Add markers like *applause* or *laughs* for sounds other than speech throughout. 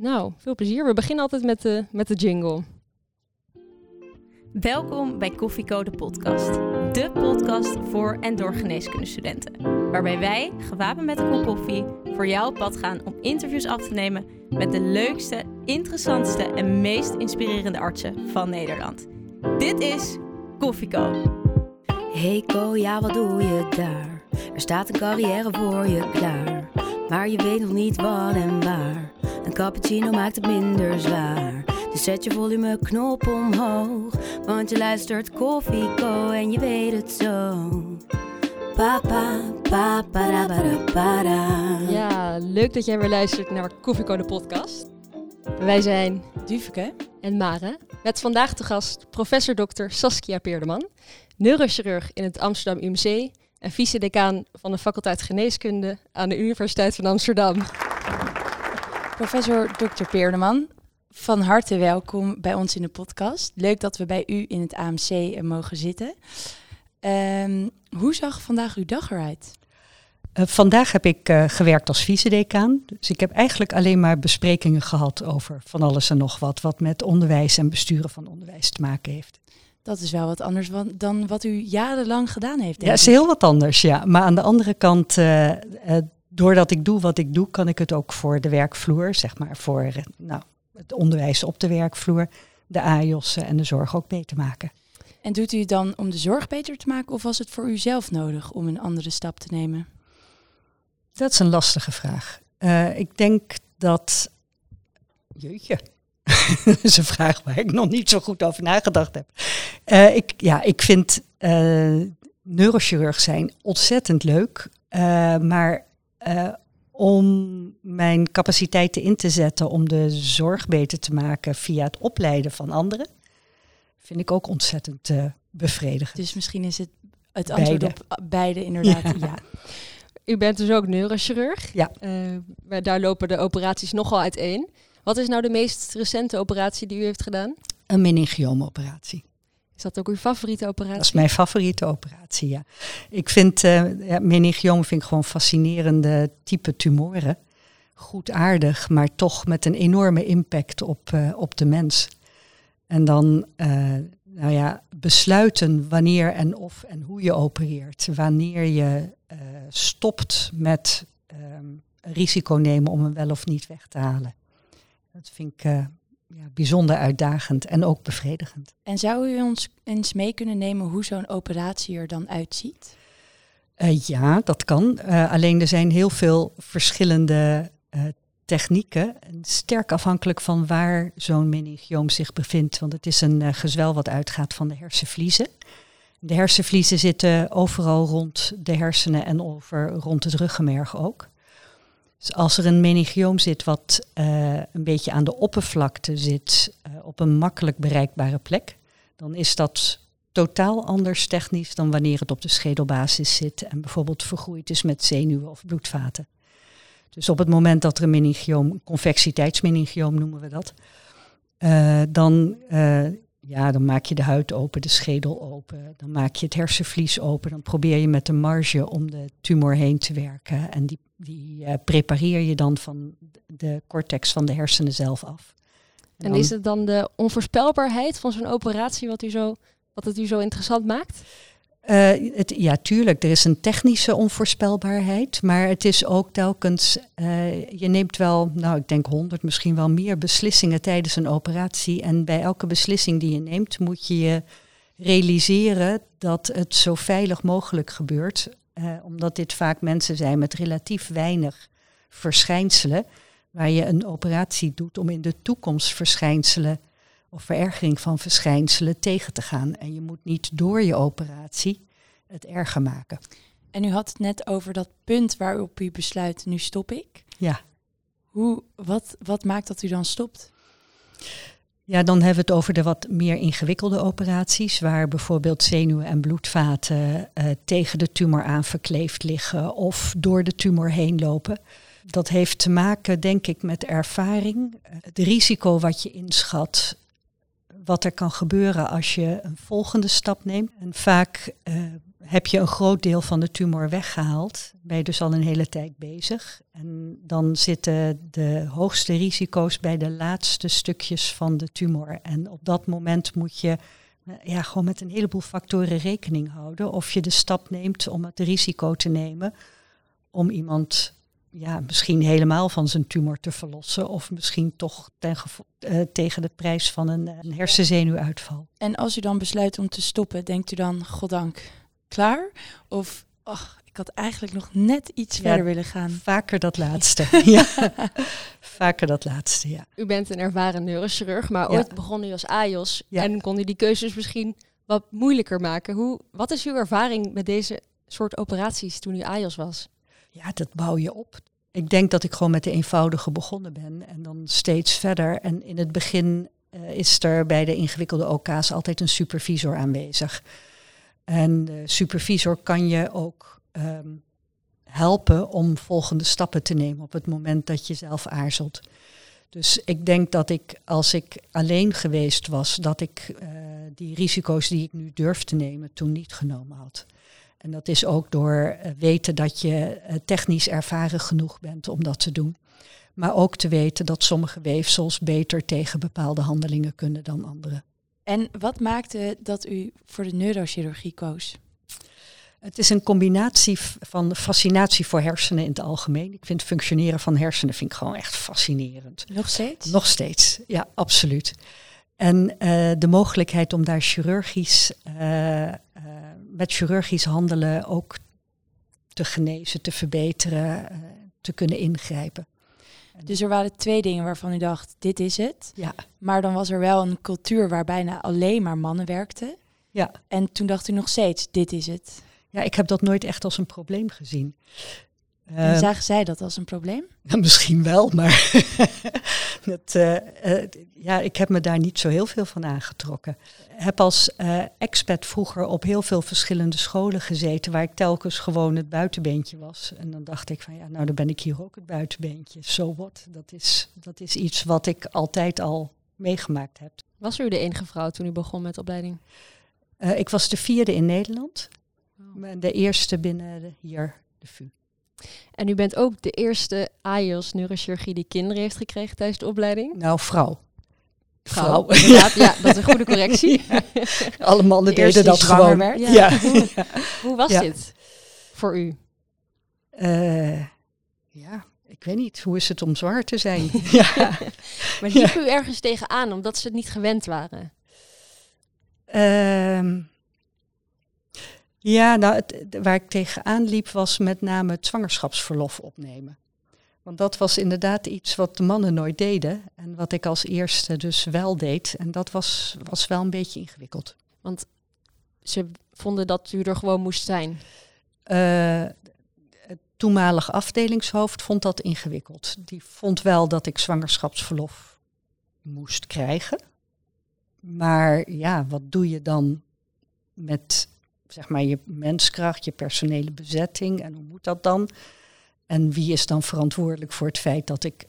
Nou, veel plezier. We beginnen altijd met de, met de jingle. Welkom bij Koffiecode podcast. De podcast voor en door geneeskundestudenten. Waarbij wij, gewapend met een kop koffie, voor jou op pad gaan om interviews af te nemen met de leukste, interessantste en meest inspirerende artsen van Nederland. Dit is Koffieko. Hey Ko, ja wat doe je daar? Er staat een carrière voor je klaar. Maar je weet nog niet wat en waar. Een cappuccino maakt het minder zwaar. Dus zet je volumeknop omhoog. Want je luistert Koffieko en je weet het zo. Papa, papa, para, para, para. Ja, leuk dat jij weer luistert naar Koffiecode podcast. Wij zijn Duveke. en Mare. Met vandaag te gast professor Dr. Saskia Peerdeman, neurochirurg in het Amsterdam UMC en vice-decaan van de faculteit geneeskunde aan de Universiteit van Amsterdam. Professor Dr. Peerdeman, van harte welkom bij ons in de podcast. Leuk dat we bij u in het AMC eh, mogen zitten. Ehm, hoe zag vandaag uw dag eruit? Uh, vandaag heb ik uh, gewerkt als vice-decaan. Dus ik heb eigenlijk alleen maar besprekingen gehad over van alles en nog wat. Wat met onderwijs en besturen van onderwijs te maken heeft. Dat is wel wat anders dan wat u jarenlang gedaan heeft. Ja, denk is ik. heel wat anders, ja. Maar aan de andere kant, uh, doordat ik doe wat ik doe, kan ik het ook voor de werkvloer, zeg maar, voor eh, nou, het onderwijs op de werkvloer, de AIOS'en en de zorg ook beter maken. En doet u het dan om de zorg beter te maken of was het voor u zelf nodig om een andere stap te nemen? Dat is een lastige vraag. Uh, ik denk dat. Jeetje. *laughs* dat is een vraag waar ik nog niet zo goed over nagedacht heb. Uh, ik, ja, ik vind uh, neurochirurg zijn ontzettend leuk. maar om mijn capaciteiten in te zetten om de zorg beter te maken via het opleiden van anderen, vind ik ook ontzettend bevredigend. Dus misschien is het het antwoord beide. op beide inderdaad. ja. ja. *laughs* U bent dus ook neurochirurg. Ja. Uh, daar lopen de operaties nogal uiteen. Wat is nou de meest recente operatie die u heeft gedaan? Een meningiomoperatie. Is dat ook uw favoriete operatie? Dat is mijn favoriete operatie, ja. Ik vind uh, ja, meningioom vind ik gewoon fascinerende type tumoren. Goed aardig, maar toch met een enorme impact op, uh, op de mens. En dan uh, nou ja, besluiten wanneer en of en hoe je opereert. Wanneer je stopt met um, risico nemen om hem wel of niet weg te halen. Dat vind ik ja, bijzonder uitdagend en ook bevredigend. En zou u ons eens mee kunnen nemen hoe zo'n operatie er dan uitziet? Uh, ja, dat kan. Uh, alleen er zijn heel veel verschillende technieken. Sterk afhankelijk van waar zo'n meningioom zich bevindt. Want het is een gezwel wat uitgaat van de hersenvliezen. De hersenvliezen zitten overal rond de hersenen en over rond het ruggenmerg ook. Dus als er een meningioom zit wat uh, een beetje aan de oppervlakte zit, uh, op een makkelijk bereikbare plek, dan is dat totaal anders technisch dan wanneer het op de schedelbasis zit en bijvoorbeeld vergroeid is met zenuwen of bloedvaten. Dus op het moment dat er een meningioom, convexiteitsmeningioom noemen we dat, uh, dan, ja, dan maak je de huid open, de schedel open, dan maak je het hersenvlies open, dan probeer je met de marge om de tumor heen te werken en die, die uh, prepareer je dan van de cortex van de hersenen zelf af. En, en dan, is het dan de onvoorspelbaarheid van zo'n operatie wat, u zo, wat het u zo interessant maakt? Uh, het, ja, tuurlijk, er is een technische onvoorspelbaarheid, maar het is ook telkens, uh, je neemt wel, nou ik denk honderd, misschien wel meer beslissingen tijdens een operatie. En bij elke beslissing die je neemt moet je je realiseren dat het zo veilig mogelijk gebeurt, uh, omdat dit vaak mensen zijn met relatief weinig verschijnselen, waar je een operatie doet om in de toekomst verschijnselen of verergering van verschijnselen tegen te gaan. En je moet niet door je operatie het erger maken. En u had het net over dat punt waarop u besluit, nu stop ik. Ja. Hoe, wat, wat maakt dat u dan stopt? Ja, dan hebben we het over de wat meer ingewikkelde operaties, waar bijvoorbeeld zenuwen en bloedvaten uh, tegen de tumor aan verkleefd liggen of door de tumor heen lopen. Dat heeft te maken, denk ik, met ervaring. Het risico wat je inschat, wat er kan gebeuren als je een volgende stap neemt. En vaak uh, heb je een groot deel van de tumor weggehaald, ben je dus al een hele tijd bezig. En dan zitten de hoogste risico's bij de laatste stukjes van de tumor. En op dat moment moet je eh, ja, gewoon met een heleboel factoren rekening houden. Of je de stap neemt om het risico te nemen om iemand ja, misschien helemaal van zijn tumor te verlossen. Of misschien toch ten uh, tegen de prijs van een, een hersenzenuwuitval. En als u dan besluit om te stoppen, denkt u dan, goddank, klaar? Of, ach, ik had eigenlijk nog net iets verder willen gaan. Vaker dat *laughs* laatste. *laughs* ja. Vaker dat laatste, ja. U bent een ervaren neurochirurg, maar ooit begon u als AJOS en kon u die keuzes misschien wat moeilijker maken. Hoe, wat is uw ervaring met deze soort operaties toen u AJOS was? Ja, dat bouw je op. Ik denk dat ik gewoon met de eenvoudige begonnen ben en dan steeds verder. En in het begin uh, is er bij de ingewikkelde OK's altijd een supervisor aanwezig. En de supervisor kan je ook um, helpen om volgende stappen te nemen op het moment dat je zelf aarzelt. Dus ik denk dat ik, als ik alleen geweest was, dat ik uh, die risico's die ik nu durf te nemen, toen niet genomen had. En dat is ook door uh, weten dat je uh, technisch ervaren genoeg bent om dat te doen. Maar ook te weten dat sommige weefsels beter tegen bepaalde handelingen kunnen dan andere. En wat maakte dat u voor de neurochirurgie koos? Het is een combinatie van fascinatie voor hersenen in het algemeen. Ik vind functioneren van hersenen vind ik gewoon echt fascinerend. Nog steeds? Nog steeds, ja, absoluut. En uh, de mogelijkheid om daar chirurgisch, uh, uh, met chirurgisch handelen ook te genezen, te verbeteren, te kunnen ingrijpen. Dus er waren twee dingen waarvan u dacht, dit is het. Ja. Maar dan was er wel een cultuur waar bijna alleen maar mannen werkten. Ja. En toen dacht u nog steeds, dit is het. Ja, ik heb dat nooit echt als een probleem gezien. En uh, zagen zij dat als een probleem? Ja, *laughs* misschien wel, maar *laughs* dat, uh, uh, ja, ik heb me daar niet zo heel veel van aangetrokken. Ik heb als expat vroeger op heel veel verschillende scholen gezeten, waar ik telkens gewoon het buitenbeentje was. En dan dacht ik van ja, nou dan ben ik hier ook het buitenbeentje. So what? Dat is, dat is iets wat ik altijd al meegemaakt heb. Was u de enige vrouw toen u begon met de opleiding? ik was de vierde in Nederland. De eerste binnen de, hier, de VU. En u bent ook de eerste AIOS neurochirurgie die kinderen heeft gekregen tijdens de opleiding? Nou, vrouw. Vrouw, vrouw. inderdaad. Ja, *laughs* dat is een goede correctie. Ja. Alle mannen deden dat gewoon. Werd. Ja. *laughs* Hoe, hoe, was dit voor u? Uh, ja, ik weet niet. Hoe is het om zwaar te zijn? *laughs* ja. maar liep u ergens tegenaan omdat ze het niet gewend waren? Uh, ja, nou, het, waar ik tegenaan liep was met name het zwangerschapsverlof opnemen. Want dat was inderdaad iets wat de mannen nooit deden en wat ik als eerste dus wel deed. En dat was, was wel een beetje ingewikkeld. Want ze vonden dat u er gewoon moest zijn? Uh, het toenmalig afdelingshoofd vond dat ingewikkeld. Die vond wel dat ik zwangerschapsverlof moest krijgen. Maar ja, wat doe je dan met zeg maar je menskracht, je personele bezetting en hoe moet dat dan? En wie is dan verantwoordelijk voor het feit dat ik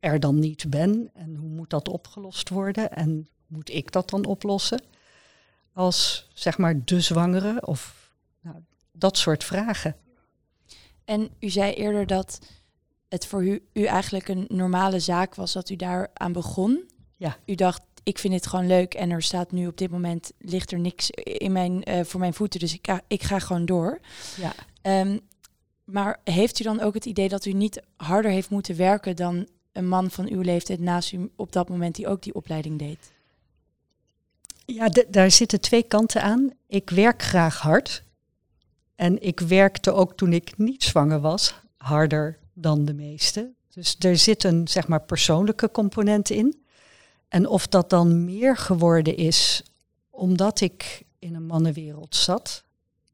er dan niet ben? En hoe moet dat opgelost worden? En moet ik dat dan oplossen? Als zeg maar de zwangere of nou, dat soort vragen. En u zei eerder dat het voor u, u eigenlijk een normale zaak was dat u daar aan begon. Ja. U dacht, ik vind het gewoon leuk en er staat nu op dit moment ligt er niks in mijn, uh, voor mijn voeten, dus ik ga, ik ga gewoon door. Ja. Um, maar heeft u dan ook het idee dat u niet harder heeft moeten werken dan een man van uw leeftijd naast u op dat moment die ook die opleiding deed? Ja, daar zitten twee kanten aan. Ik werk graag hard. En ik werkte ook toen ik niet zwanger was harder dan de meesten. Dus er zit een zeg maar persoonlijke component in. En of dat dan meer geworden is omdat ik in een mannenwereld zat.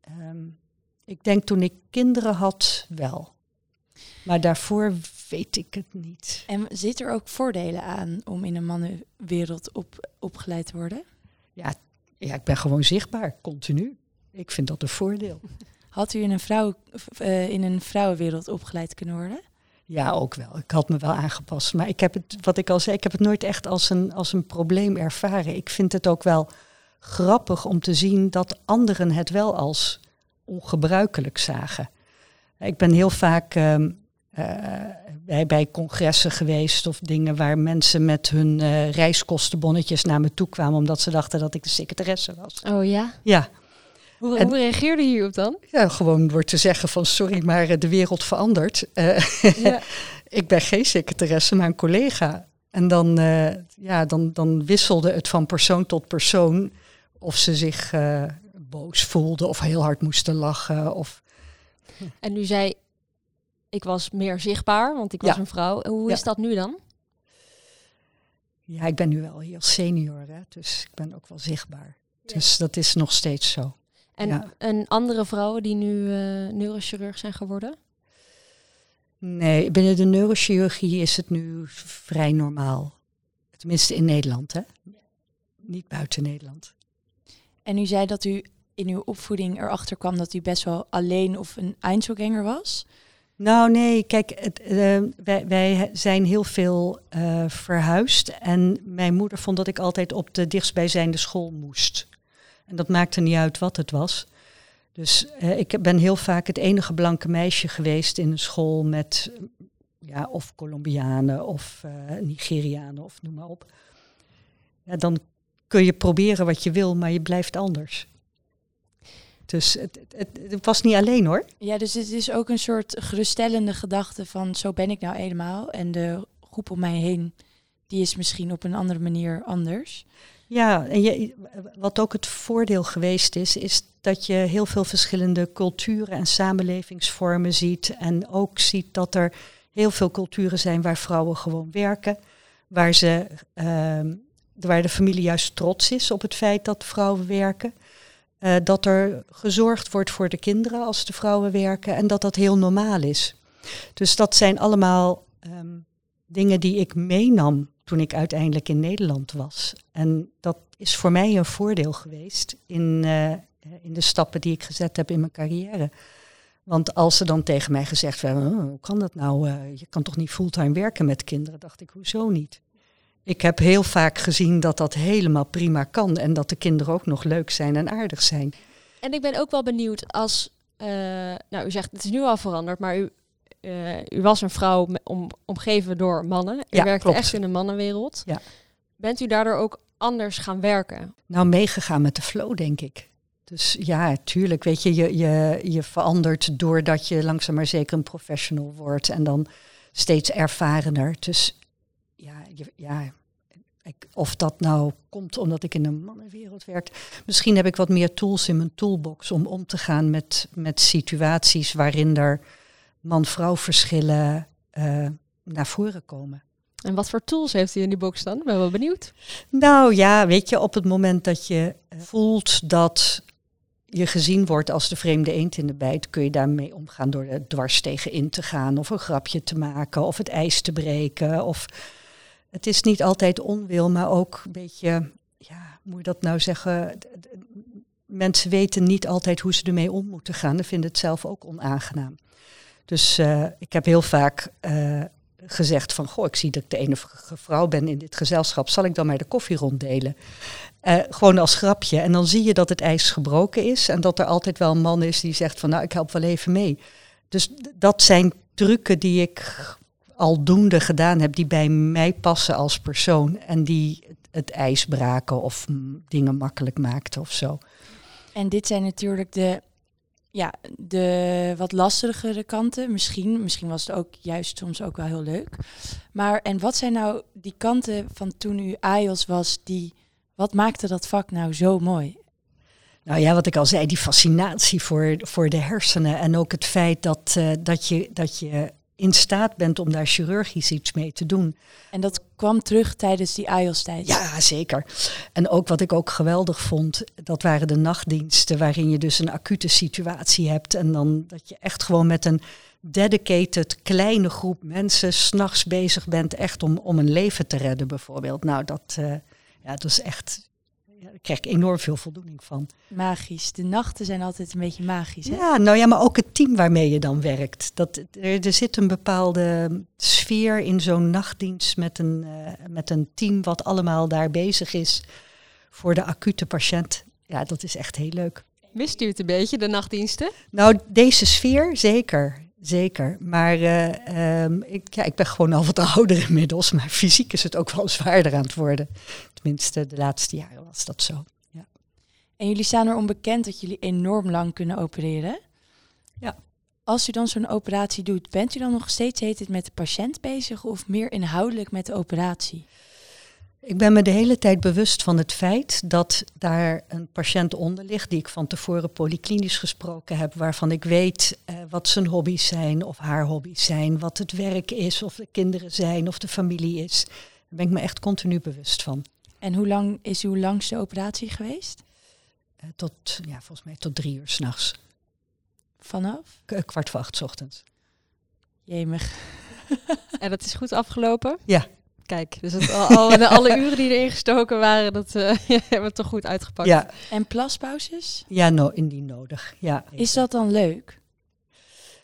Um, ik denk toen ik kinderen had wel. Maar daarvoor weet ik het niet. En zit er ook voordelen aan om in een mannenwereld op, opgeleid te worden? Ja, ja, ik ben gewoon zichtbaar, continu. Ik vind dat een voordeel. Had u in een, vrouw, uh, in een vrouwenwereld opgeleid kunnen worden? Ja, ook wel. Ik had me wel aangepast. Maar ik heb het, wat ik al zei, ik heb het nooit echt als een, als een probleem ervaren. Ik vind het ook wel grappig om te zien dat anderen het wel als ongebruikelijk zagen. Ik ben heel vaak ehm, eh, bij, bij congressen geweest of dingen waar mensen met hun uh, reiskostenbonnetjes naar me toe kwamen omdat ze dachten dat ik de secretaresse was. Oh ja? Ja. Hoe, en, hoe reageerde je hierop dan? Ja, gewoon door te zeggen van sorry, maar eh, de wereld verandert. Uh, *laughs* ja. *laughs* ik ben geen secretaresse, maar een collega. En dan, uh, ja, dan, dan wisselde het van persoon tot persoon of ze zich uh, boos voelden of heel hard moesten lachen. Of... En nu zei ik was meer zichtbaar, want ik was Ja. een vrouw. Hoe Ja. is dat nu dan? Ja, ik ben nu wel heel senior, hè, dus ik ben ook wel zichtbaar. Dus dat is nog steeds zo. En, Ja. en andere vrouwen die nu eh, neurochirurg zijn geworden? Nee, binnen de neurochirurgie is het nu vrij normaal. Tenminste in Nederland, hè? Niet buiten Nederland. En u zei dat u in uw opvoeding erachter kwam dat u best wel alleen of een eindselganger was. Nou nee, kijk, het, eh, wij, wij zijn heel veel eh, verhuisd. En mijn moeder vond dat ik altijd op de dichtstbijzijnde school moest. En dat maakte niet uit wat het was. Dus ik ben heel vaak het enige blanke meisje geweest in een school met ja, of Colombianen of eh, Nigerianen of noem maar op. Ja, dan kun je proberen wat je wil, maar je blijft anders. Dus het, het, het, het was niet alleen hoor. Ja, dus het is ook een soort geruststellende gedachte van zo ben ik nou helemaal. En de groep om mij heen, die is misschien op een andere manier anders. Ja, en wat ook het voordeel geweest is, is dat je heel veel verschillende culturen en samenlevingsvormen ziet. En ook ziet dat er heel veel culturen zijn waar vrouwen gewoon werken. Waar, ze, ehm, waar de familie juist trots is op het feit dat vrouwen werken. Eh, dat er gezorgd wordt voor de kinderen als de vrouwen werken. En dat dat heel normaal is. Dus dat zijn allemaal ehm, dingen die ik meenam toen ik uiteindelijk in Nederland was. En dat is voor mij een voordeel geweest in, eh, in de stappen die ik gezet heb in mijn carrière. Want als ze dan tegen mij gezegd werden, "Oh, hoe kan dat nou? Eh, je kan toch niet fulltime werken met kinderen? Dacht ik, hoezo niet? Ik heb heel vaak gezien dat dat helemaal prima kan en dat de kinderen ook nog leuk zijn en aardig zijn. En ik ben ook wel benieuwd als, eh, nou u zegt het is nu al veranderd, maar u, u was een vrouw om, omgeven door mannen. U Ja, werkte klopt. echt in de mannenwereld. Ja. Bent u daardoor ook anders gaan werken? Nou, meegegaan met de flow, denk ik. Dus ja, tuurlijk, weet je, je, je, je verandert doordat je langzaam maar zeker een professional wordt en dan steeds ervarener. Dus ja, je, ja ik, of dat nou komt omdat ik in een mannenwereld werk. Misschien heb ik wat meer tools in mijn toolbox om om te gaan met, met situaties waarin er man-vrouw verschillen eh, naar voren komen. En wat voor tools heeft u in die box dan? Ik ben wel benieuwd. Nou ja, weet je, op het moment dat je eh, voelt dat je gezien wordt als de vreemde eend in de bijt, kun je daarmee omgaan door er dwars tegen in te gaan of een grapje te maken of het ijs te breken. Of het is niet altijd onwil, maar ook een beetje, ja, hoe moet je dat nou zeggen? Mensen weten niet altijd hoe ze ermee om moeten gaan en vinden het zelf ook onaangenaam. Dus eh, ik heb heel vaak eh, gezegd van, goh, ik zie dat ik de enige vrouw ben in dit gezelschap, zal ik dan maar de koffie ronddelen? Eh, gewoon als grapje. En dan zie je dat het ijs gebroken is en dat er altijd wel een man is die zegt van, nou, ik help wel even mee. Dus dat zijn trucken die ik aldoende gedaan heb, die bij mij passen als persoon en die het, ijs braken of dingen makkelijk maakten of zo. En dit zijn natuurlijk de, ja, de wat lastigere kanten. Misschien, misschien was het ook juist soms ook wel heel leuk. Maar en wat zijn nou die kanten van toen u AIOS was, die, wat maakte dat vak nou zo mooi? Nou ja, wat ik al zei, die fascinatie voor, voor de hersenen en ook het feit dat, eh, dat, je, dat je in staat bent om daar chirurgisch iets mee te doen. En dat kwam terug tijdens die AIOS-tijd. Ja, zeker. En ook wat ik ook geweldig vond, dat waren de nachtdiensten waarin je dus een acute situatie hebt en dan dat je echt gewoon met een dedicated kleine groep mensen s'nachts bezig bent echt om, om een leven te redden bijvoorbeeld. Nou, dat, eh, ja, dat is echt, daar krijg ik enorm veel voldoening van. Magisch. De nachten zijn altijd een beetje magisch. Hè? Ja, nou ja, maar ook het team waarmee je dan werkt. Dat, er, er zit een bepaalde sfeer in zo'n nachtdienst met een, eh, met een team wat allemaal daar bezig is voor de acute patiënt. Ja, dat is echt heel leuk. Mist u het een beetje, de nachtdiensten? Nou, deze sfeer zeker. Zeker. Maar eh, ehm, ik, ja, ik ben gewoon al wat *laughs* ouder inmiddels. Maar fysiek is het ook wel zwaarder aan het worden. Tenminste, de laatste jaren was dat zo. Ja. En jullie staan erom bekend dat jullie enorm lang kunnen opereren. Ja. Als u dan zo'n operatie doet, bent u dan nog steeds heet het met de patiënt bezig of meer inhoudelijk met de operatie? Ik ben me de hele tijd bewust van het feit dat daar een patiënt onder ligt, die ik van tevoren polyklinisch gesproken heb, waarvan ik weet eh, wat zijn hobby's zijn of haar hobby's zijn, wat het werk is, of de kinderen zijn of de familie is. Daar ben ik me echt continu bewust van. En hoe lang is uw langste operatie geweest? Eh, tot, ja, volgens mij tot drie uur s'nachts. Vanaf? K- kwart voor acht 's ochtends. Jemig. *laughs* En dat is goed afgelopen? Ja. Kijk, dus het, al, al- alle uren die erin gestoken waren, dat eh, *laughs* hebben we toch goed uitgepakt. Ja, En plaspauzes? ja no, indien nodig. Ja. Is dat dan leuk?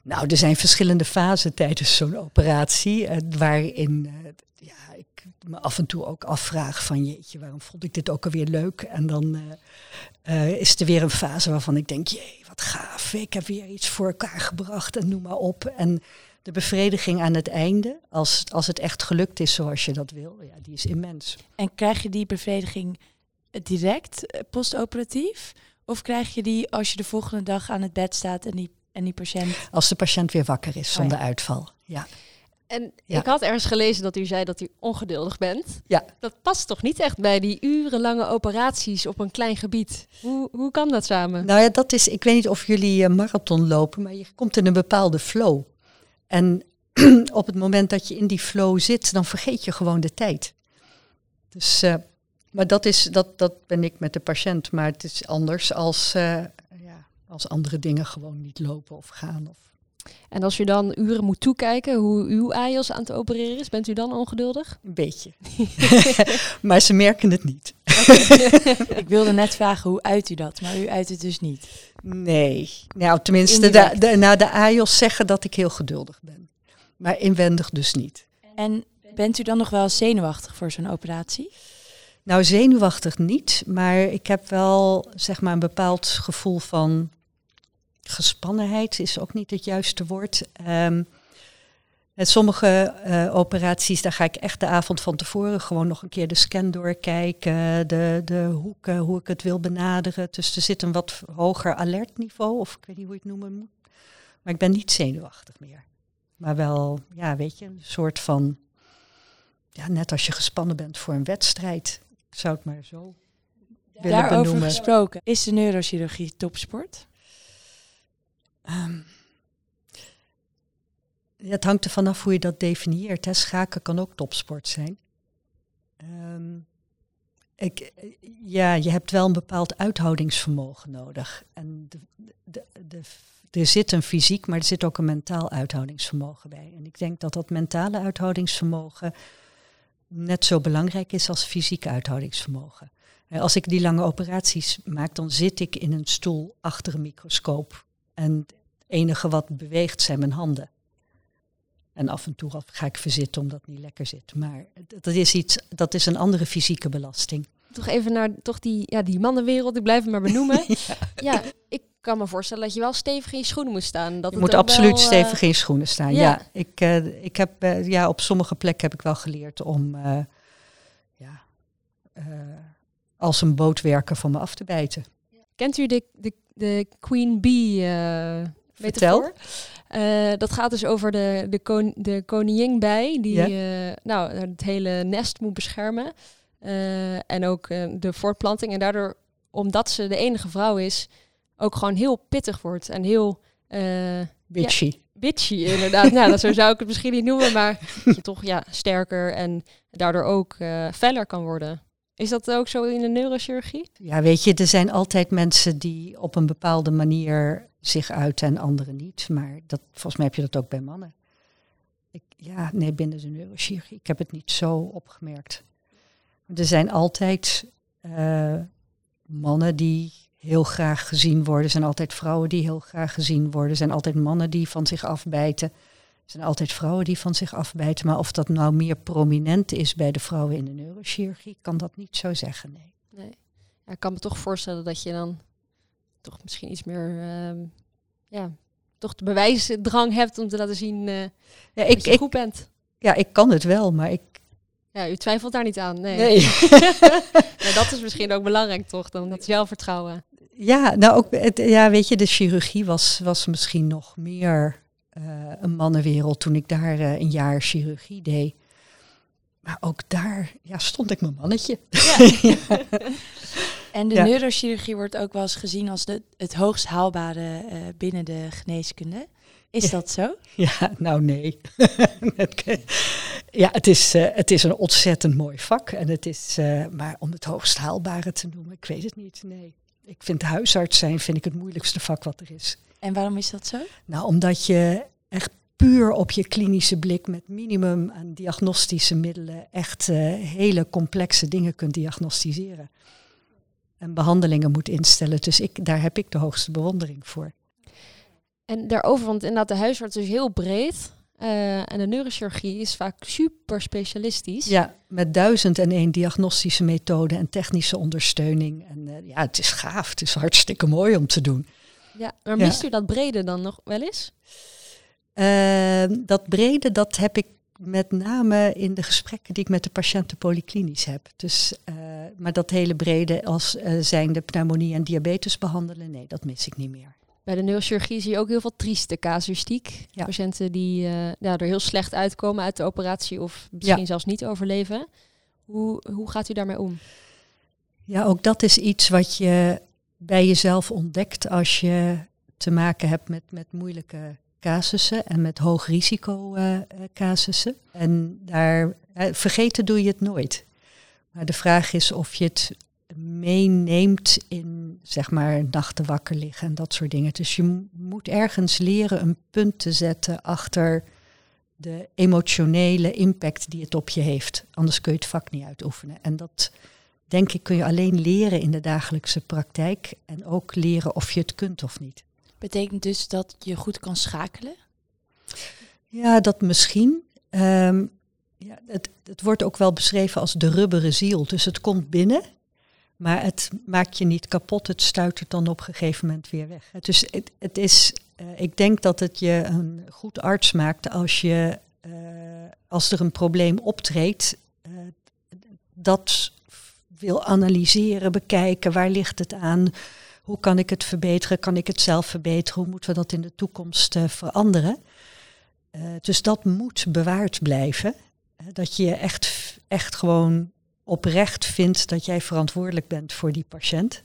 Nou, er zijn verschillende fasen tijdens zo'n operatie. eh, waarin eh, ja, ik me af en toe ook afvraag van jeetje, waarom vond ik dit ook alweer leuk? En dan eh, eh, is er weer een fase waarvan ik denk, jee, wat gaaf. Ik heb weer iets voor elkaar gebracht en noem maar op. En de bevrediging aan het einde, als, als het echt gelukt is zoals je dat wil, ja, die is immens. En krijg je die bevrediging direct eh, postoperatief? Of krijg je die als je de volgende dag aan het bed staat en die, en die patiënt... Als de patiënt weer wakker is zonder Oh ja. uitval. Ja. En Ja. ik had ergens gelezen dat u zei dat u ongeduldig bent. Ja. Dat past toch niet echt bij die urenlange operaties op een klein gebied? Hoe, hoe kan dat samen? Nou ja, dat is, ik weet niet of jullie eh, marathon lopen, maar je komt in een bepaalde flow. En *clears throat* op het moment dat je in die flow zit, dan vergeet je gewoon de tijd. Dus, eh, maar dat, is, dat, dat ben ik met de patiënt, maar het is anders als, eh, ja, als andere dingen gewoon niet lopen of gaan. Of... En als u dan uren moet toekijken hoe uw AIOS aan het opereren is, bent u dan ongeduldig? Een beetje. *laughs* maar ze merken het niet. *laughs* Ik wilde net vragen, hoe uit u dat? Maar u uit het dus niet. Nee. Nou, tenminste, de, Indirect. de, nou, de AIOS zeggen dat ik heel geduldig ben. Maar inwendig dus niet. En bent u dan nog wel zenuwachtig voor zo'n operatie? Nou, zenuwachtig niet, maar ik heb wel zeg maar een bepaald gevoel van gespannenheid, is ook niet het juiste woord. Ehm, met sommige eh, operaties, daar ga ik echt de avond van tevoren gewoon nog een keer de scan doorkijken, de, de hoeken, hoe ik het wil benaderen. Dus er zit een wat hoger alertniveau, of ik weet niet hoe je het noemen moet. Maar ik ben niet zenuwachtig meer. Maar wel, ja, weet je, een soort van, ja, net als je gespannen bent voor een wedstrijd. Ik zou het maar zo willen Daarover gesproken, is de neurochirurgie topsport? Ehm, het hangt er vanaf hoe je dat definieert. Hè. Schaken kan ook topsport zijn. Ehm, ik, ja, je hebt wel een bepaald uithoudingsvermogen nodig. En de, de, de, er zit een fysiek, maar er zit ook een mentaal uithoudingsvermogen bij. En ik denk dat dat mentale uithoudingsvermogen net zo belangrijk is als fysiek uithoudingsvermogen. Als ik die lange operaties maak, dan zit ik in een stoel achter een microscoop. En enige wat beweegt zijn mijn handen. En af en toe ga ik verzitten omdat het niet lekker zit. Maar dat is, iets, dat is een andere fysieke belasting. Toch even naar toch die, ja, die mannenwereld, ik blijf het maar benoemen. *laughs* ja. ik kan me voorstellen dat je wel stevig in je schoenen moet staan. Dat Je het moet absoluut wel, eh, stevig in je schoenen staan. Ja, ja. ik, eh, ik heb eh, ja, op sommige plekken heb ik wel geleerd om ja, als een bootwerker van me af te bijten. Kent u de, de, de Queen Bee Vertel. Eh, dat gaat dus over de, de, kon, de koningin bij, die eh, nou, het hele nest moet beschermen. Eh, en ook de voortplanting. En daardoor, omdat ze de enige vrouw is, ook gewoon heel pittig wordt. En heel Bitchy. bitchy, inderdaad. nou, dat, zo zou ik het misschien niet noemen, maar *laughs* je toch ja, sterker en daardoor ook feller kan worden. Is dat ook zo in de neurochirurgie? Ja, weet je, er zijn altijd mensen die op een bepaalde manier zich uiten en anderen niet. Maar dat, volgens mij heb je dat ook bij mannen. Ik, ja, nee, binnen de neurochirurgie. Ik heb het niet zo opgemerkt. Er zijn altijd eh, mannen die heel graag gezien worden. Er zijn altijd vrouwen die heel graag gezien worden. Er zijn altijd mannen die van zich afbijten. Er zijn altijd vrouwen die van zich afbijten. Maar of dat nou meer prominent is bij de vrouwen in de neurochirurgie, kan dat niet zo zeggen. Nee. Nee. Ja, ik kan me toch voorstellen dat je dan toch misschien iets meer, ehm, ja, toch de bewijsdrang hebt om te laten zien uh, ja, ik, dat je ik, goed bent. Ja, ik kan het wel, maar ik... Ja, u twijfelt daar niet aan, nee. nee. *laughs* *laughs* ja, dat is misschien ook belangrijk toch, dan dat zelfvertrouwen. Ja, nou ook, het, ja, weet je, de chirurgie was, was misschien nog meer uh, een mannenwereld toen ik daar uh, een jaar chirurgie deed. Maar ook daar ja, stond ik mijn mannetje. Ja. *laughs* En de ja. neurochirurgie wordt ook wel eens gezien als de, het hoogst haalbare uh, binnen de geneeskunde. Is ja. dat zo? *laughs* Ja, nou nee. *laughs* ja, het is, uh, het is een ontzettend mooi vak. En het is, uh, maar om het hoogst haalbare te noemen, ik weet het niet. Nee. Ik vind huisarts zijn vind ik het moeilijkste vak wat er is. En waarom is dat zo? Nou, omdat je echt puur op je klinische blik met minimum aan diagnostische middelen echt uh, hele complexe dingen kunt diagnosticeren. En behandelingen moet instellen. Dus ik, daar heb ik de hoogste bewondering voor. En daarover, want inderdaad, de huisarts is heel breed. Uh, en de neurochirurgie is vaak super specialistisch. Ja, met duizend en één diagnostische methoden en technische ondersteuning. En uh, ja, het is gaaf. Het is hartstikke mooi om te doen. Ja, maar mist ja. u dat brede dan nog wel eens? Uh, dat brede, dat heb ik met name in de gesprekken die ik met de patiënten polyklinisch heb. Dus, uh, maar dat hele brede als uh, zijnde pneumonie en diabetes behandelen, nee, dat mis ik niet meer. Bij de neurochirurgie zie je ook heel veel trieste casuïstiek. Ja. Patiënten die uh, er heel slecht uitkomen uit de operatie of misschien ja. zelfs niet overleven. Hoe, hoe gaat u daarmee om? Ja, ook dat is iets wat je bij jezelf ontdekt als je te maken hebt met, met moeilijke casussen en met hoog risico uh, casussen. En daar uh, vergeten doe je het nooit. Maar de vraag is of je het meeneemt in zeg maar nachten wakker liggen en dat soort dingen. Dus je moet ergens leren een punt te zetten achter de emotionele impact die het op je heeft. Anders kun je het vak niet uitoefenen. En dat denk ik kun je alleen leren in de dagelijkse praktijk en ook leren of je het kunt of niet. Betekent dus dat je goed kan schakelen? Ja, dat misschien. Um, ja, het, het wordt ook wel beschreven als de rubberen ziel. Dus het komt binnen, maar het maakt je niet kapot. Het stuitert dan op een gegeven moment weer weg. Dus het, het is, uh, ik denk dat het je een goed arts maakt als, je, uh, als er een probleem optreedt, uh, dat wil analyseren, bekijken, waar ligt het aan, hoe kan ik het verbeteren, kan ik het zelf verbeteren, hoe moeten we dat in de toekomst veranderen. dus dat moet bewaard blijven. dat je echt, echt gewoon oprecht vindt dat jij verantwoordelijk bent voor die patiënt.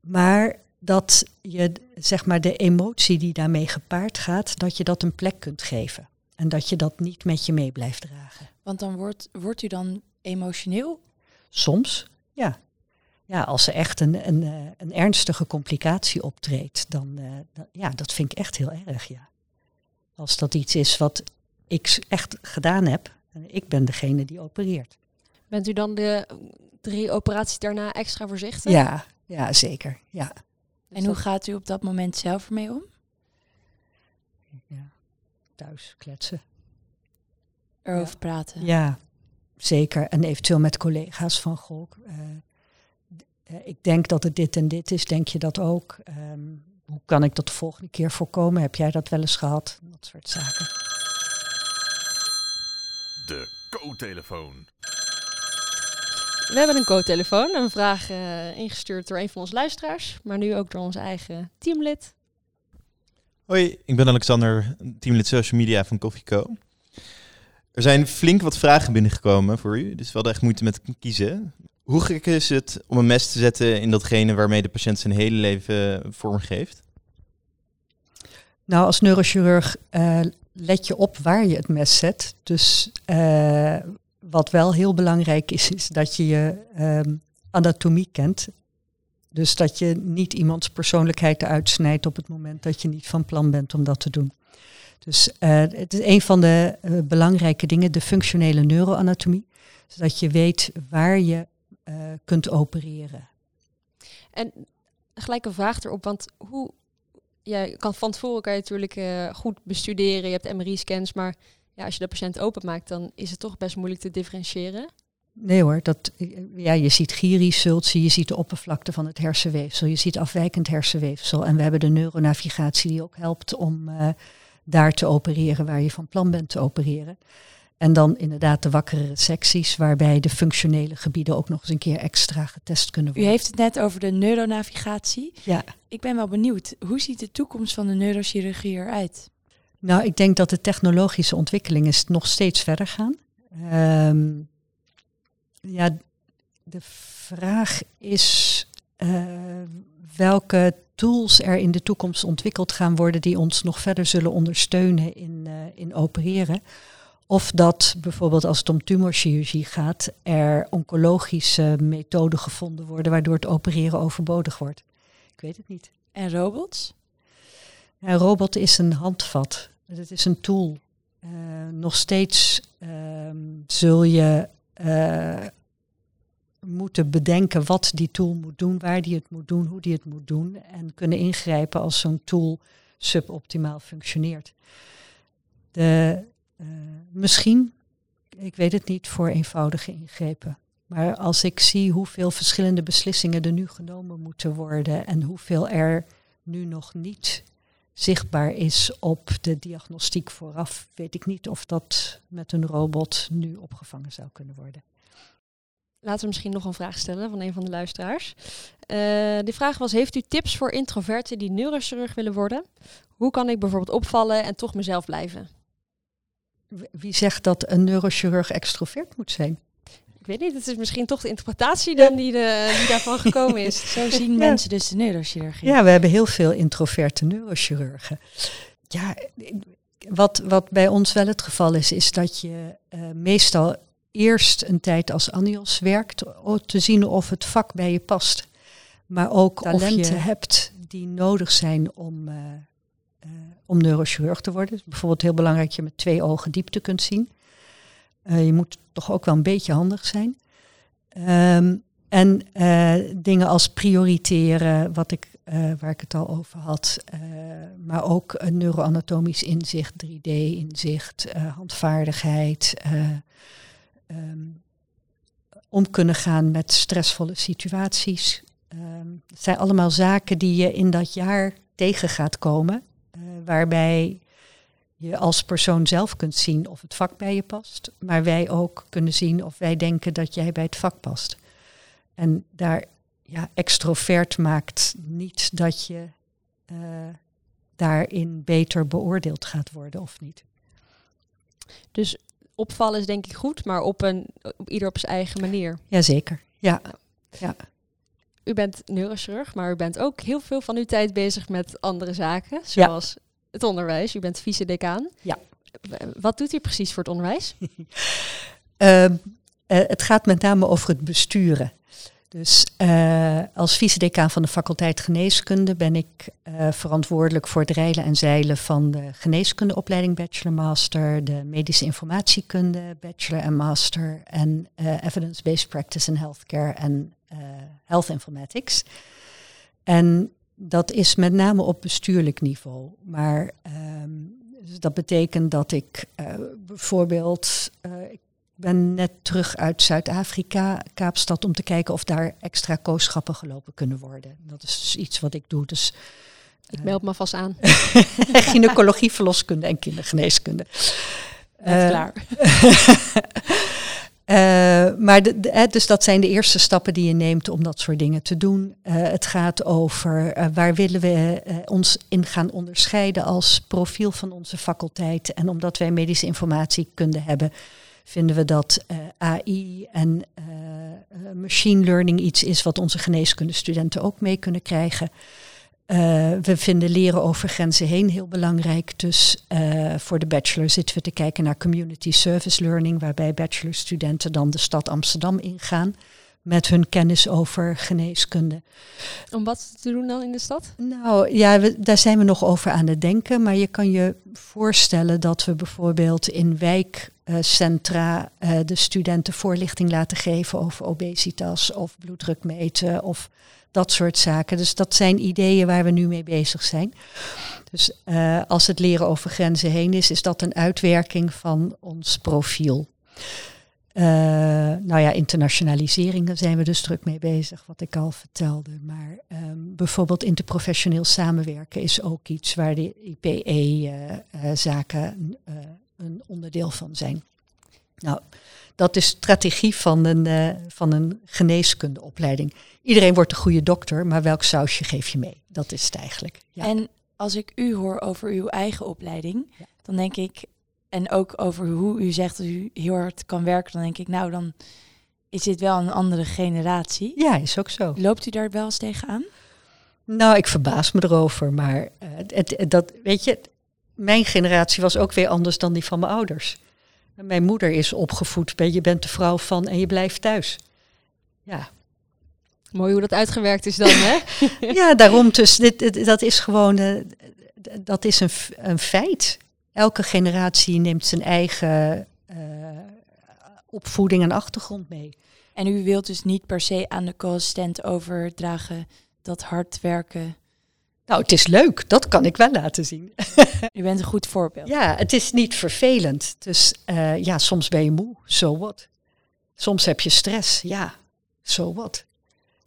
Maar dat je zeg maar de emotie die daarmee gepaard gaat, dat je dat een plek kunt geven. En dat je dat niet met je mee blijft dragen. Want dan wordt, wordt u dan emotioneel? Soms, ja. Ja, als er echt een, een, een ernstige complicatie optreedt, dan, uh, dan, ja, dat vind ik echt heel erg, ja. Als dat iets is wat ik echt gedaan heb, en ik ben degene die opereert. Bent u dan de drie operaties daarna extra voorzichtig? Ja, ja zeker. Ja. En hoe gaat u op dat moment zelf ermee om? Ja, thuis kletsen. Erover ja. praten? Ja, zeker. En eventueel met collega's van Golk. Uh, ik denk dat het dit en dit is. Denk je dat ook? Um, hoe kan ik dat de volgende keer voorkomen? Heb jij dat wel eens gehad? Dat soort zaken. De co-telefoon. We hebben een co-telefoon, een vraag uh, ingestuurd door een van onze luisteraars, maar nu ook door ons eigen teamlid. Hoi, ik ben Alexander, teamlid social media van Coffee Co. Er zijn flink wat vragen binnengekomen voor u, dus we hadden echt moeite met kiezen. Hoe gek is het om een mes te zetten in datgene waarmee de patiënt zijn hele leven vormgeeft? Nou, als neurochirurg uh, let je op waar je het mes zet. Dus uh, wat wel heel belangrijk is, is dat je je um, anatomie kent. Dus dat je niet iemands persoonlijkheid uitsnijdt op het moment dat je niet van plan bent om dat te doen. Dus uh, het is een van de belangrijke dingen, de functionele neuroanatomie. Zodat je weet waar je uh, kunt opereren. En gelijk een vraag erop, want hoe, ja, kan van tevoren kan je natuurlijk goed bestuderen, je hebt MRI-scans, maar ja, als je de patiënt openmaakt, dan is het toch best moeilijk te differentiëren. Nee hoor, dat, ja, je ziet gyriesultie, je ziet de oppervlakte van het hersenweefsel, je ziet afwijkend hersenweefsel. En we hebben de neuronavigatie die ook helpt om uh, daar te opereren waar je van plan bent te opereren. En dan inderdaad de wakkere secties, waarbij de functionele gebieden ook nog eens een keer extra getest kunnen worden. U heeft het net over de neuronavigatie. Ja. Ik ben wel benieuwd, hoe ziet de toekomst van de neurochirurgie eruit? Nou, ik denk dat de technologische ontwikkelingen nog steeds verder gaan. Um, ja, de vraag is uh, welke tools er in de toekomst ontwikkeld gaan worden die ons nog verder zullen ondersteunen in, uh, in opereren. Of dat bijvoorbeeld als het om tumorchirurgie gaat, er oncologische methoden gevonden worden waardoor het opereren overbodig wordt. Ik weet het niet. En robots? Ja, een robot is een handvat. Het is een tool. Uh, nog steeds uh, zul je uh, moeten bedenken wat die tool moet doen, waar die het moet doen, hoe die het moet doen. En kunnen ingrijpen als zo'n tool suboptimaal functioneert. De, misschien, ik weet het niet, voor eenvoudige ingrepen. Maar als ik zie hoeveel verschillende beslissingen er nu genomen moeten worden en hoeveel er nu nog niet zichtbaar is op de diagnostiek vooraf, weet ik niet of dat met een robot nu opgevangen zou kunnen worden. Laten we misschien nog een vraag stellen van een van de luisteraars. Uh, die vraag was: Heeft u tips voor introverten die neurochirurg willen worden? Hoe kan ik bijvoorbeeld opvallen en toch mezelf blijven? Wie zegt dat een neurochirurg extrovert moet zijn? Ik weet niet, het is misschien toch de interpretatie dan die, de, die daarvan gekomen is. *laughs* Zo zien ja. mensen dus de neurochirurgie. Ja, we hebben heel veel introverte neurochirurgen. Ja, wat, wat bij ons wel het geval is, is dat je uh, meestal eerst een tijd als Anios werkt, om te zien of het vak bij je past. Maar ook talenten of je hebt die nodig zijn om, uh, uh, om neurochirurg te worden. Bijvoorbeeld heel belangrijk dat je met twee ogen diepte kunt zien. Uh, je moet toch ook wel een beetje handig zijn. Um, en dingen als prioriteren, wat ik, waar ik het al over had. maar ook een neuroanatomisch inzicht, 3D-inzicht, handvaardigheid um, om kunnen gaan met stressvolle situaties. Um, het zijn allemaal zaken die je in dat jaar tegen gaat komen, waarbij je als persoon zelf kunt zien of het vak bij je past, maar wij ook kunnen zien of wij denken dat jij bij het vak past. En daar, ja, extrovert maakt niet dat je uh, daarin beter beoordeeld gaat worden of niet. Dus opvallen is denk ik goed, maar op een op ieder op zijn eigen manier. Jazeker, ja. ja. U bent neurochirurg, maar u bent ook heel veel van uw tijd bezig met andere zaken, zoals ja. Het onderwijs. U bent vice-decaan. Ja. Wat doet u precies voor het onderwijs? uh, *laughs* uh, het gaat met name over het besturen. Dus uh, als vice-decaan van de faculteit geneeskunde ben ik uh, verantwoordelijk voor het reilen en zeilen van de geneeskundeopleiding bachelor-master, de medische informatiekunde bachelor en master en evidence-based practice in healthcare en health informatics. En dat is met name op bestuurlijk niveau. Maar um, dus dat betekent dat ik bijvoorbeeld, ik ben net terug uit Zuid-Afrika, Kaapstad, om te kijken of daar extra kooschappen gelopen kunnen worden. Dat is dus iets wat ik doe. Dus, ik meld me vast aan. *laughs* gynaecologie, verloskunde en kindergeneeskunde. Klaar. *laughs* uh, maar dus dat zijn de eerste stappen die je neemt om dat soort dingen te doen. Uh, het gaat over waar willen we ons in gaan onderscheiden als profiel van onze faculteit. En omdat wij medische informatie kunnen hebben, vinden we dat AI en machine learning iets is wat onze geneeskundestudenten ook mee kunnen krijgen. Uh, we vinden leren over grenzen heen heel belangrijk. Dus voor de bachelor zitten we te kijken naar community service learning, waarbij bachelorstudenten dan de stad Amsterdam ingaan met hun kennis over geneeskunde. Om wat te doen dan in de stad? Nou ja, we, daar zijn we nog over aan het denken. Maar je kan je voorstellen dat we bijvoorbeeld in wijkcentra uh, de studenten voorlichting laten geven over obesitas of bloeddruk meten of dat soort zaken. Dus dat zijn ideeën waar we nu mee bezig zijn. Dus uh, als het leren over grenzen heen is, is dat een uitwerking van ons profiel. Uh, nou ja, internationalisering, daar zijn we dus druk mee bezig, wat ik al vertelde. Maar ehm, bijvoorbeeld interprofessioneel samenwerken is ook iets waar de IPE-zaken uh, een onderdeel van zijn. Nou, dat is strategie van een, uh, van een geneeskundeopleiding. Iedereen wordt een goede dokter, maar welk sausje geef je mee? Dat is het eigenlijk. Ja. En als ik u hoor over uw eigen opleiding, ja. dan denk ik, en ook over hoe u zegt dat u heel hard kan werken, dan denk ik, nou dan is dit wel een andere generatie. Ja, is ook zo. Loopt u daar wel eens tegenaan? Nou, ik verbaas me erover, maar uh, het, het, dat, weet je, mijn generatie was ook weer anders dan die van mijn ouders. Mijn moeder is opgevoed bij je bent de vrouw van en je blijft thuis. Ja. Mooi hoe dat uitgewerkt is dan, hè? *laughs* ja, daarom dus, dit, dit, dat is gewoon, uh, dat is een, een feit. Elke generatie neemt zijn eigen uh, opvoeding en achtergrond mee. En u wilt dus niet per se aan de co-assistent overdragen dat hard werken nou, het is leuk. Dat kan ik wel laten zien. *laughs* U bent een goed voorbeeld. Ja, het is niet vervelend. Dus uh, ja, soms ben je moe. So what? Soms heb je stress. Ja, so what?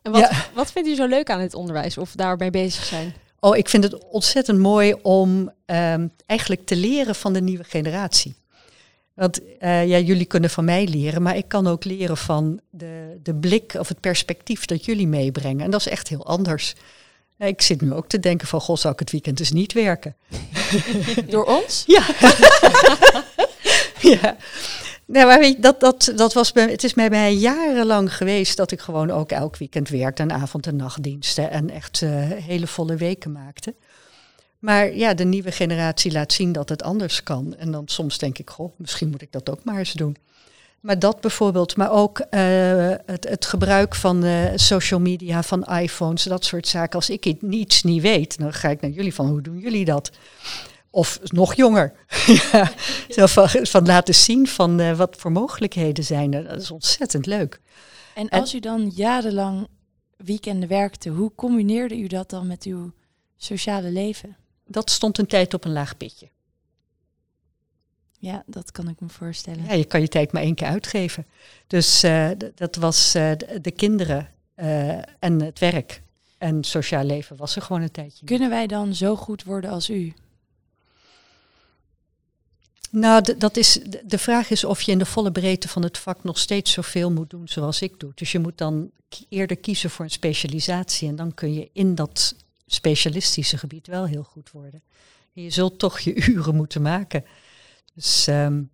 En wat, ja. wat vindt u zo leuk aan het onderwijs of daarbij bezig zijn? Oh, ik vind het ontzettend mooi om um, eigenlijk te leren van de nieuwe generatie. Want uh, ja, jullie kunnen van mij leren, maar ik kan ook leren van de, de blik of het perspectief dat jullie meebrengen. En dat is echt heel anders. Ik zit nu ook te denken van, goh, zou ik het weekend dus niet werken? *laughs* Door ons? *laughs* Ja. *laughs* ja. Nou, maar weet je, dat, dat, dat was bij, het is mij bij jarenlang geweest dat ik gewoon ook elk weekend werkte en avond- en nachtdiensten en echt uh, hele volle weken maakte. Maar ja, de nieuwe generatie laat zien dat het anders kan. En dan soms denk ik, goh, misschien moet ik dat ook maar eens doen. Maar dat bijvoorbeeld, maar ook uh, het, het, gebruik van uh, social media, van iPhones, dat soort zaken. Als ik niets niet weet, dan ga ik naar jullie van hoe doen jullie dat? Of nog jonger. *laughs* ja, van, van, laten zien van uh, wat voor mogelijkheden zijn er. Dat is ontzettend leuk. En als en, u dan jarenlang weekenden werkte, hoe combineerde u dat dan met uw sociale leven? Dat stond een tijd op een laag pitje. Ja, dat kan ik me voorstellen. Ja, je kan je tijd maar één keer uitgeven. Dus uh, dat was uh, de, de, kinderen uh, en het werk. En sociaal leven was er gewoon een tijdje. Kunnen wij dan zo goed worden als u? Nou, dat is, de vraag is of je in de volle breedte van het vak nog steeds zoveel moet doen zoals ik doe. Dus je moet dan eerder kiezen voor een specialisatie. En dan kun je in dat specialistische gebied wel heel goed worden. En je zult toch je *laughs* uren moeten maken. Dus um,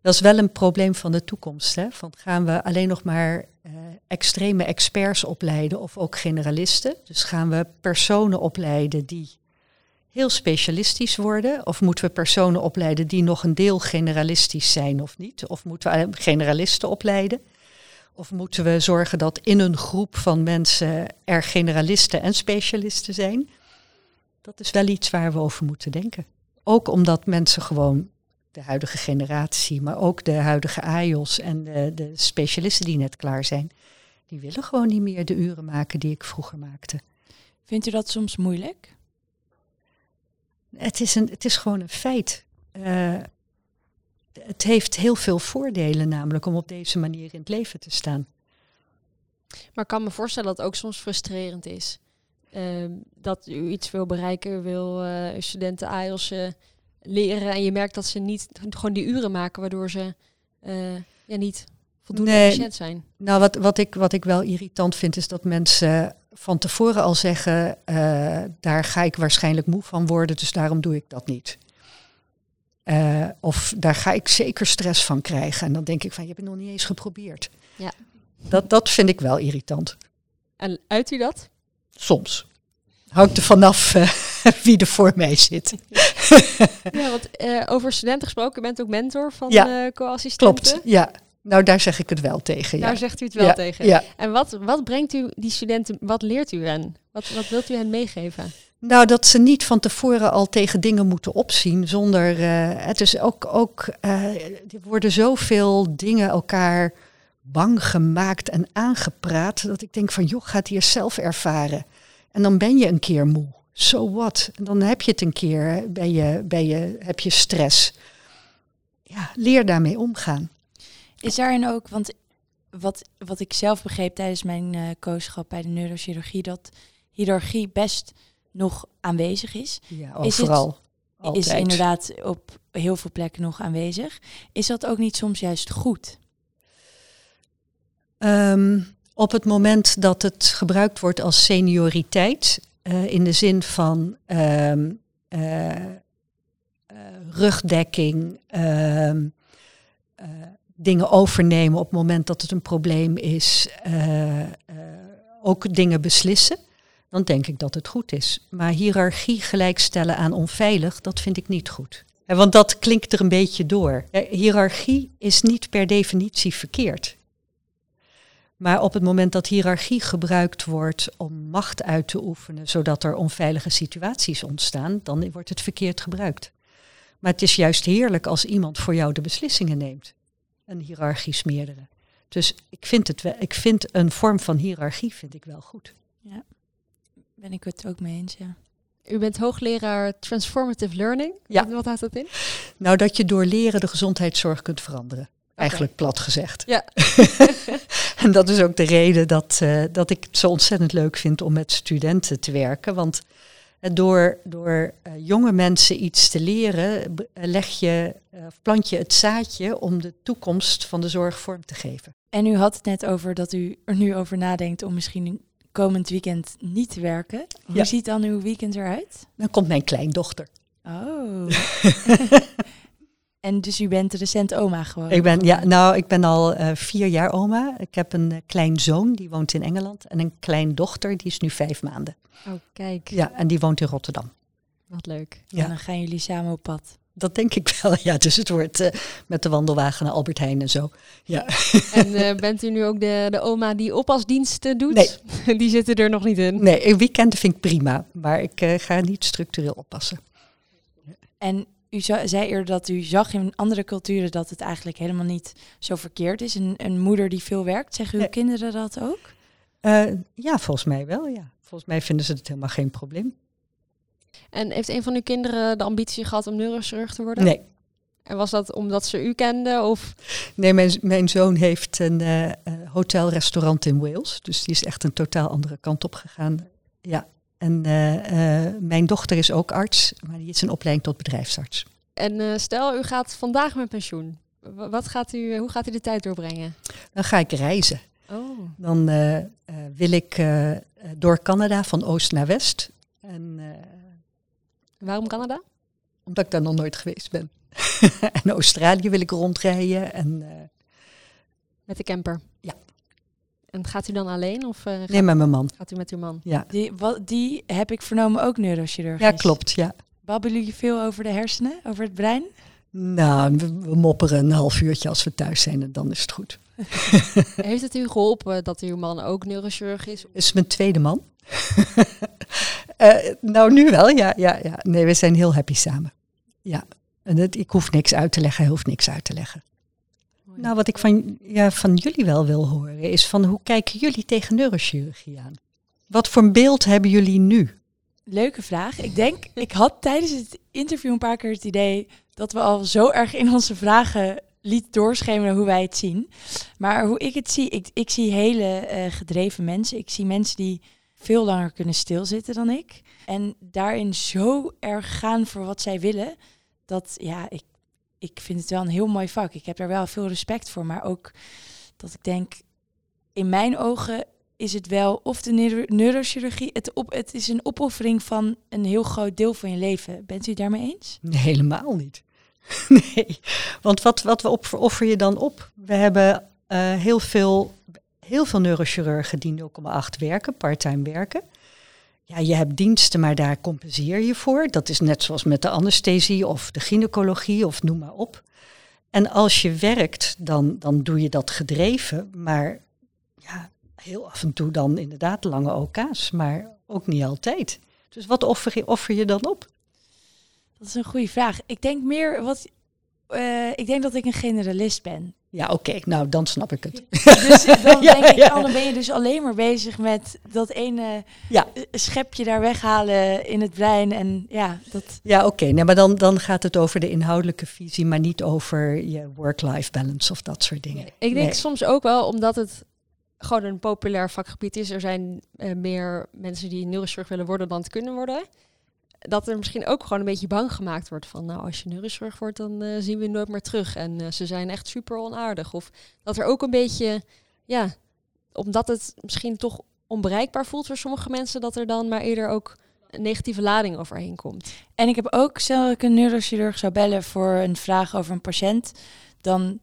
dat is wel een probleem van de toekomst. Hè? Van gaan we alleen nog maar uh, extreme experts opleiden of ook generalisten? Dus gaan we personen opleiden die heel specialistisch worden? Of moeten we personen opleiden die nog een deel generalistisch zijn of niet? Of moeten we generalisten opleiden? Of moeten we zorgen dat in een groep van mensen er generalisten en specialisten zijn? Dat is wel iets waar we over moeten denken. Ook omdat mensen gewoon, de huidige generatie, maar ook de huidige AIOS en de, de specialisten die net klaar zijn, die willen gewoon niet meer de uren maken die ik vroeger maakte. Vindt u dat soms moeilijk? Het is, een, het is gewoon een feit. Uh, het heeft heel veel voordelen namelijk om op deze manier in het leven te staan. Maar ik kan me voorstellen dat het ook soms frustrerend is. Uh, dat u iets wil bereiken, wil uh, studenten AIOS uh, leren en je merkt dat ze niet gewoon die uren maken waardoor ze uh, ja, niet voldoende nee, efficiënt zijn. Nou, wat, wat, ik, wat ik wel irritant vind is dat mensen van tevoren al zeggen, daar ga ik waarschijnlijk moe van worden, dus daarom doe ik dat niet. of daar ga ik zeker stress van krijgen. En dan denk ik van, je hebt het nog niet eens geprobeerd. Ja. Dat, dat vind ik wel irritant. En uit u dat? Soms. Hangt er vanaf uh, *laughs* wie er voor mij zit. *laughs* ja, want uh, over studenten gesproken, u bent ook mentor van ja, uh, co-assistenten. Klopt, ja. Nou, daar zeg ik het wel tegen. Daar ja. zegt u het wel ja, tegen. Ja. En wat, wat brengt u die studenten, wat leert u hen? Wat, wat wilt u hen meegeven? Nou, dat ze niet van tevoren al tegen dingen moeten opzien zonder. Uh, het is ook, ook uh, er worden zoveel dingen elkaar bang gemaakt en aangepraat. Dat ik denk van, joh, gaat hier zelf ervaren. En dan ben je een keer moe. So what? En dan heb je het een keer, ben je, ben je, heb je stress. Ja, leer daarmee omgaan. Is daarin ook, want wat, wat ik zelf begreep tijdens mijn uh, coachschap bij de neurochirurgie, dat hiërarchie best nog aanwezig is. Ja, overal. Is, het, is inderdaad op heel veel plekken nog aanwezig. Is dat ook niet soms juist goed? Ehm, op het moment dat het gebruikt wordt als senioriteit, uh, in de zin van um, uh, rugdekking, ehm, dingen overnemen op het moment dat het een probleem is, ook dingen beslissen, dan denk ik dat het goed is. Maar hiërarchie gelijkstellen aan onveilig, dat vind ik niet goed. Want dat klinkt er een beetje door. Hiërarchie is niet per definitie verkeerd. Maar op het moment dat hiërarchie gebruikt wordt om macht uit te oefenen, zodat er onveilige situaties ontstaan, dan wordt het verkeerd gebruikt. Maar het is juist heerlijk als iemand voor jou de beslissingen neemt. Een hiërarchisch meerdere. Dus ik vind, het wel, ik vind een vorm van hiërarchie vind ik wel goed. Ja, ben ik het ook mee eens, ja. U bent hoogleraar Transformative Learning. Ja. Wat houdt dat in? Nou, dat je door leren de gezondheidszorg kunt veranderen. Eigenlijk plat gezegd. Ja. *laughs* en dat is ook de reden dat, uh, dat ik het zo ontzettend leuk vind om met studenten te werken. Want door, door uh, jonge mensen iets te leren, leg je, uh, plant je het zaadje om de toekomst van de zorg vorm te geven. En u had het net over dat u er nu over nadenkt om misschien komend weekend niet te werken. Hoe Ja. ziet dan uw weekend eruit? Dan komt mijn kleindochter. Oh. *laughs* en dus u bent recent oma geworden? Ik ben, ja, nou, ik ben al eh, vier jaar oma. Ik heb een uh, klein zoon, die woont in Engeland. En een kleindochter, die is nu vijf maanden. Oh, kijk. Ja, en die woont in Rotterdam. Wat leuk. En dan gaan jullie samen op pad. Dat denk ik wel, ja. Dus het wordt uh, met de wandelwagen naar Albert Heijn en zo. Ja. *laughs* En bent u nu ook de, de oma die oppasdiensten doet? Nee. *laughs* Die zitten er nog niet in? Nee, weekenden vind ik prima. Maar ik ga niet structureel oppassen. En u zei eerder dat u zag in andere culturen dat het eigenlijk helemaal niet zo verkeerd is. Een, een moeder die veel werkt, zeggen uw Nee. kinderen dat ook? Uh, ja, volgens mij wel, ja. Volgens mij vinden ze het helemaal geen probleem. En heeft een van uw kinderen de ambitie gehad om neurochirurg te worden? Nee. En was dat omdat ze u kenden? Of? Nee, mijn, mijn zoon heeft een uh, hotel-restaurant in Wales. Dus die is echt een totaal andere kant op gegaan. Ja. En uh, mijn dochter is ook arts, maar die is een opleiding tot bedrijfsarts. En uh, stel, u gaat vandaag met pensioen. Wat gaat u, hoe gaat u de tijd doorbrengen? Dan ga ik reizen. Oh. Dan wil ik door Canada van oost naar west. En, Waarom Canada? Omdat ik daar nog nooit geweest ben. *laughs* en Australië wil ik rondrijden. En, met de camper? Ja. En gaat u dan alleen? Of, uh, nee, met mijn man. Gaat u met uw man? Ja. Die, wat, die heb ik vernomen ook neurochirurg. Ja, klopt. Ja. Babbelen jullie veel over de hersenen, over het brein? Nou, we, we mopperen een half uurtje als we thuis zijn en dan is het goed. *laughs* Heeft het u geholpen dat uw man ook neurochirurg is? Is mijn tweede man. uh, *laughs* nou, nu wel, ja, ja, ja. Nee, we zijn heel happy samen. Ja, en het, ik hoef niks uit te leggen, hij hoeft niks uit te leggen. Nou, wat ik van, ja, van jullie wel wil horen, is van hoe kijken jullie tegen neurochirurgie aan? Wat voor beeld hebben jullie nu? Leuke vraag. Ik denk, ik had tijdens het interview een paar keer het idee dat we al zo erg in onze vragen liet doorschemeren hoe wij het zien. Maar hoe ik het zie, ik, ik zie hele uh, gedreven mensen. Ik zie mensen die veel langer kunnen stilzitten dan ik. En daarin zo erg gaan voor wat zij willen. Dat ja, ik, ik vind het wel een heel mooi vak. Ik heb daar wel veel respect voor. Maar ook dat ik denk, in mijn ogen is het wel of de neuro neurochirurgie. Het, op, het is een opoffering van een heel groot deel van je leven. Bent u daarmee eens? Helemaal niet. *laughs* nee, want wat, wat offer je dan op? We hebben uh, heel, veel, heel veel neurochirurgen die 0,8 werken, parttime werken. Ja, je hebt diensten, maar daar compenseer je voor. Dat is net zoals met de anesthesie of de gynaecologie of noem maar op. En als je werkt, dan, dan doe je dat gedreven, maar ja, heel af en toe dan inderdaad lange OK's, maar ook niet altijd. Dus wat offer je, offer je dan op? Dat is een goede vraag. Ik denk meer wat. Uh, ik denk dat ik een generalist ben. Ja, oké. Nou, dan snap ik het. *laughs* Dus dan *laughs* Ja, denk ik, ja. oh, dan ben je dus alleen maar bezig met dat ene Ja. eh, schepje daar weghalen in het brein. En ja, dat... Ja, oké. Nee, maar dan, dan gaat het over de inhoudelijke visie, maar niet over je work-life balance of dat soort dingen. Ik denk Nee. soms ook wel omdat het gewoon een populair vakgebied is. Er zijn eh, meer mensen die neurochirurg willen worden dan het kunnen worden. Dat er misschien ook gewoon een beetje bang gemaakt wordt van, nou, als je neurochirurg wordt, dan eh, zien we je nooit meer terug. En eh, ze zijn echt super onaardig. Of dat er ook een beetje, ja, omdat het misschien toch onbereikbaar voelt voor sommige mensen, dat er dan maar eerder ook een negatieve lading overheen komt. En ik heb ook, stel ik een neurochirurg zou bellen voor een vraag over een patiënt, dan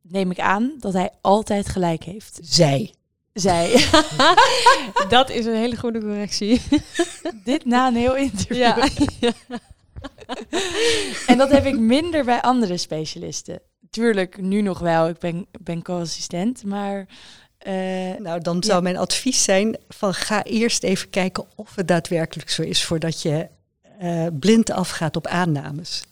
neem ik aan dat hij altijd gelijk heeft. Zij. Zij. *laughs* dat is een hele goede correctie. *laughs* Dit na een heel interview. ja. *laughs* En dat heb ik minder bij andere specialisten. Tuurlijk, nu nog wel. Ik ben, ben co-assistent, maar... eh, Nou, dan zou mijn advies zijn van ga eerst even kijken of het daadwerkelijk zo is voordat je eh, blind afgaat op aannames.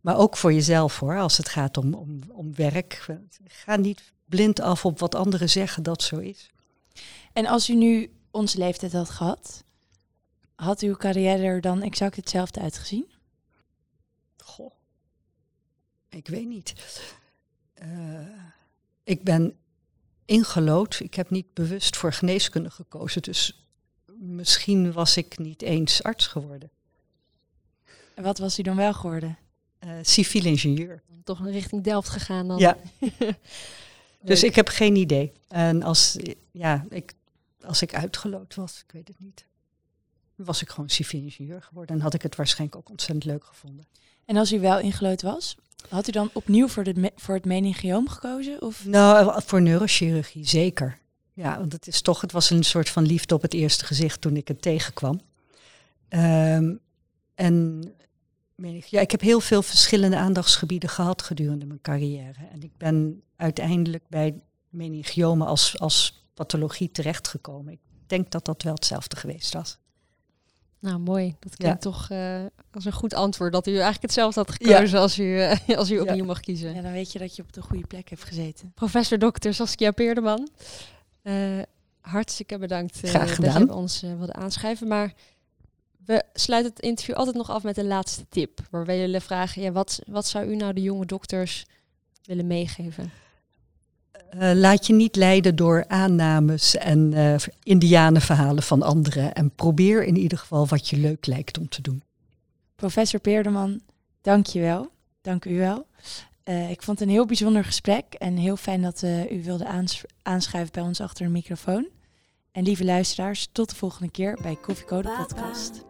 Maar ook voor jezelf hoor, als het gaat om, om, om werk. Ga niet blind af op wat anderen zeggen dat zo is. En als u nu onze leeftijd had gehad, had uw carrière er dan exact hetzelfde uitgezien? Goh. Ik weet niet. Eh, ik ben ingelood. Ik heb niet bewust voor geneeskunde gekozen. Dus misschien was ik niet eens arts geworden. En wat was u dan wel geworden? Eh, civiel ingenieur. Toch richting Delft gegaan dan. Ja. *laughs* Dus ik heb geen idee. En als, ja, ik, als ik uitgeloot was, ik weet het niet. Was ik gewoon civiel ingenieur geworden en had ik het waarschijnlijk ook ontzettend leuk gevonden. En als u wel ingelood was, had u dan opnieuw voor, de, voor het meningioom gekozen? Of? Nou, voor neurochirurgie zeker. Ja, want het is toch, het was een soort van liefde op het eerste gezicht toen ik het tegenkwam. Ehm, en ja, ik heb heel veel verschillende aandachtsgebieden gehad gedurende mijn carrière. En ik ben uiteindelijk bij meningiomen als, als pathologie terechtgekomen. Ik denk dat dat wel hetzelfde geweest was. Nou, mooi. Dat Ja. klinkt toch eh, als een goed antwoord. Dat u eigenlijk hetzelfde had gekozen als u, eh, als u Ja. opnieuw mag kiezen. Ja, dan weet je dat je op de goede plek hebt gezeten. Professor Dr. Saskia Peerdeman. eh, hartstikke bedankt Graag dat gedaan. je bij ons wilde aanschrijven. Maar we sluiten het interview altijd nog af met een laatste tip. Waarbij jullie vragen, ja, wat, wat zou u nou de jonge dokters willen meegeven? Eh, laat je niet leiden door aannames en eh indianenverhalen van anderen. En probeer in ieder geval wat je leuk lijkt om te doen. Professor Peerderman, dank je wel. Dank u wel. Eh, ik vond het een heel bijzonder gesprek en heel fijn dat eh, u wilde aans- aanschuiven bij ons achter de microfoon. En lieve luisteraars, tot de volgende keer bij Koffie Code Podcast.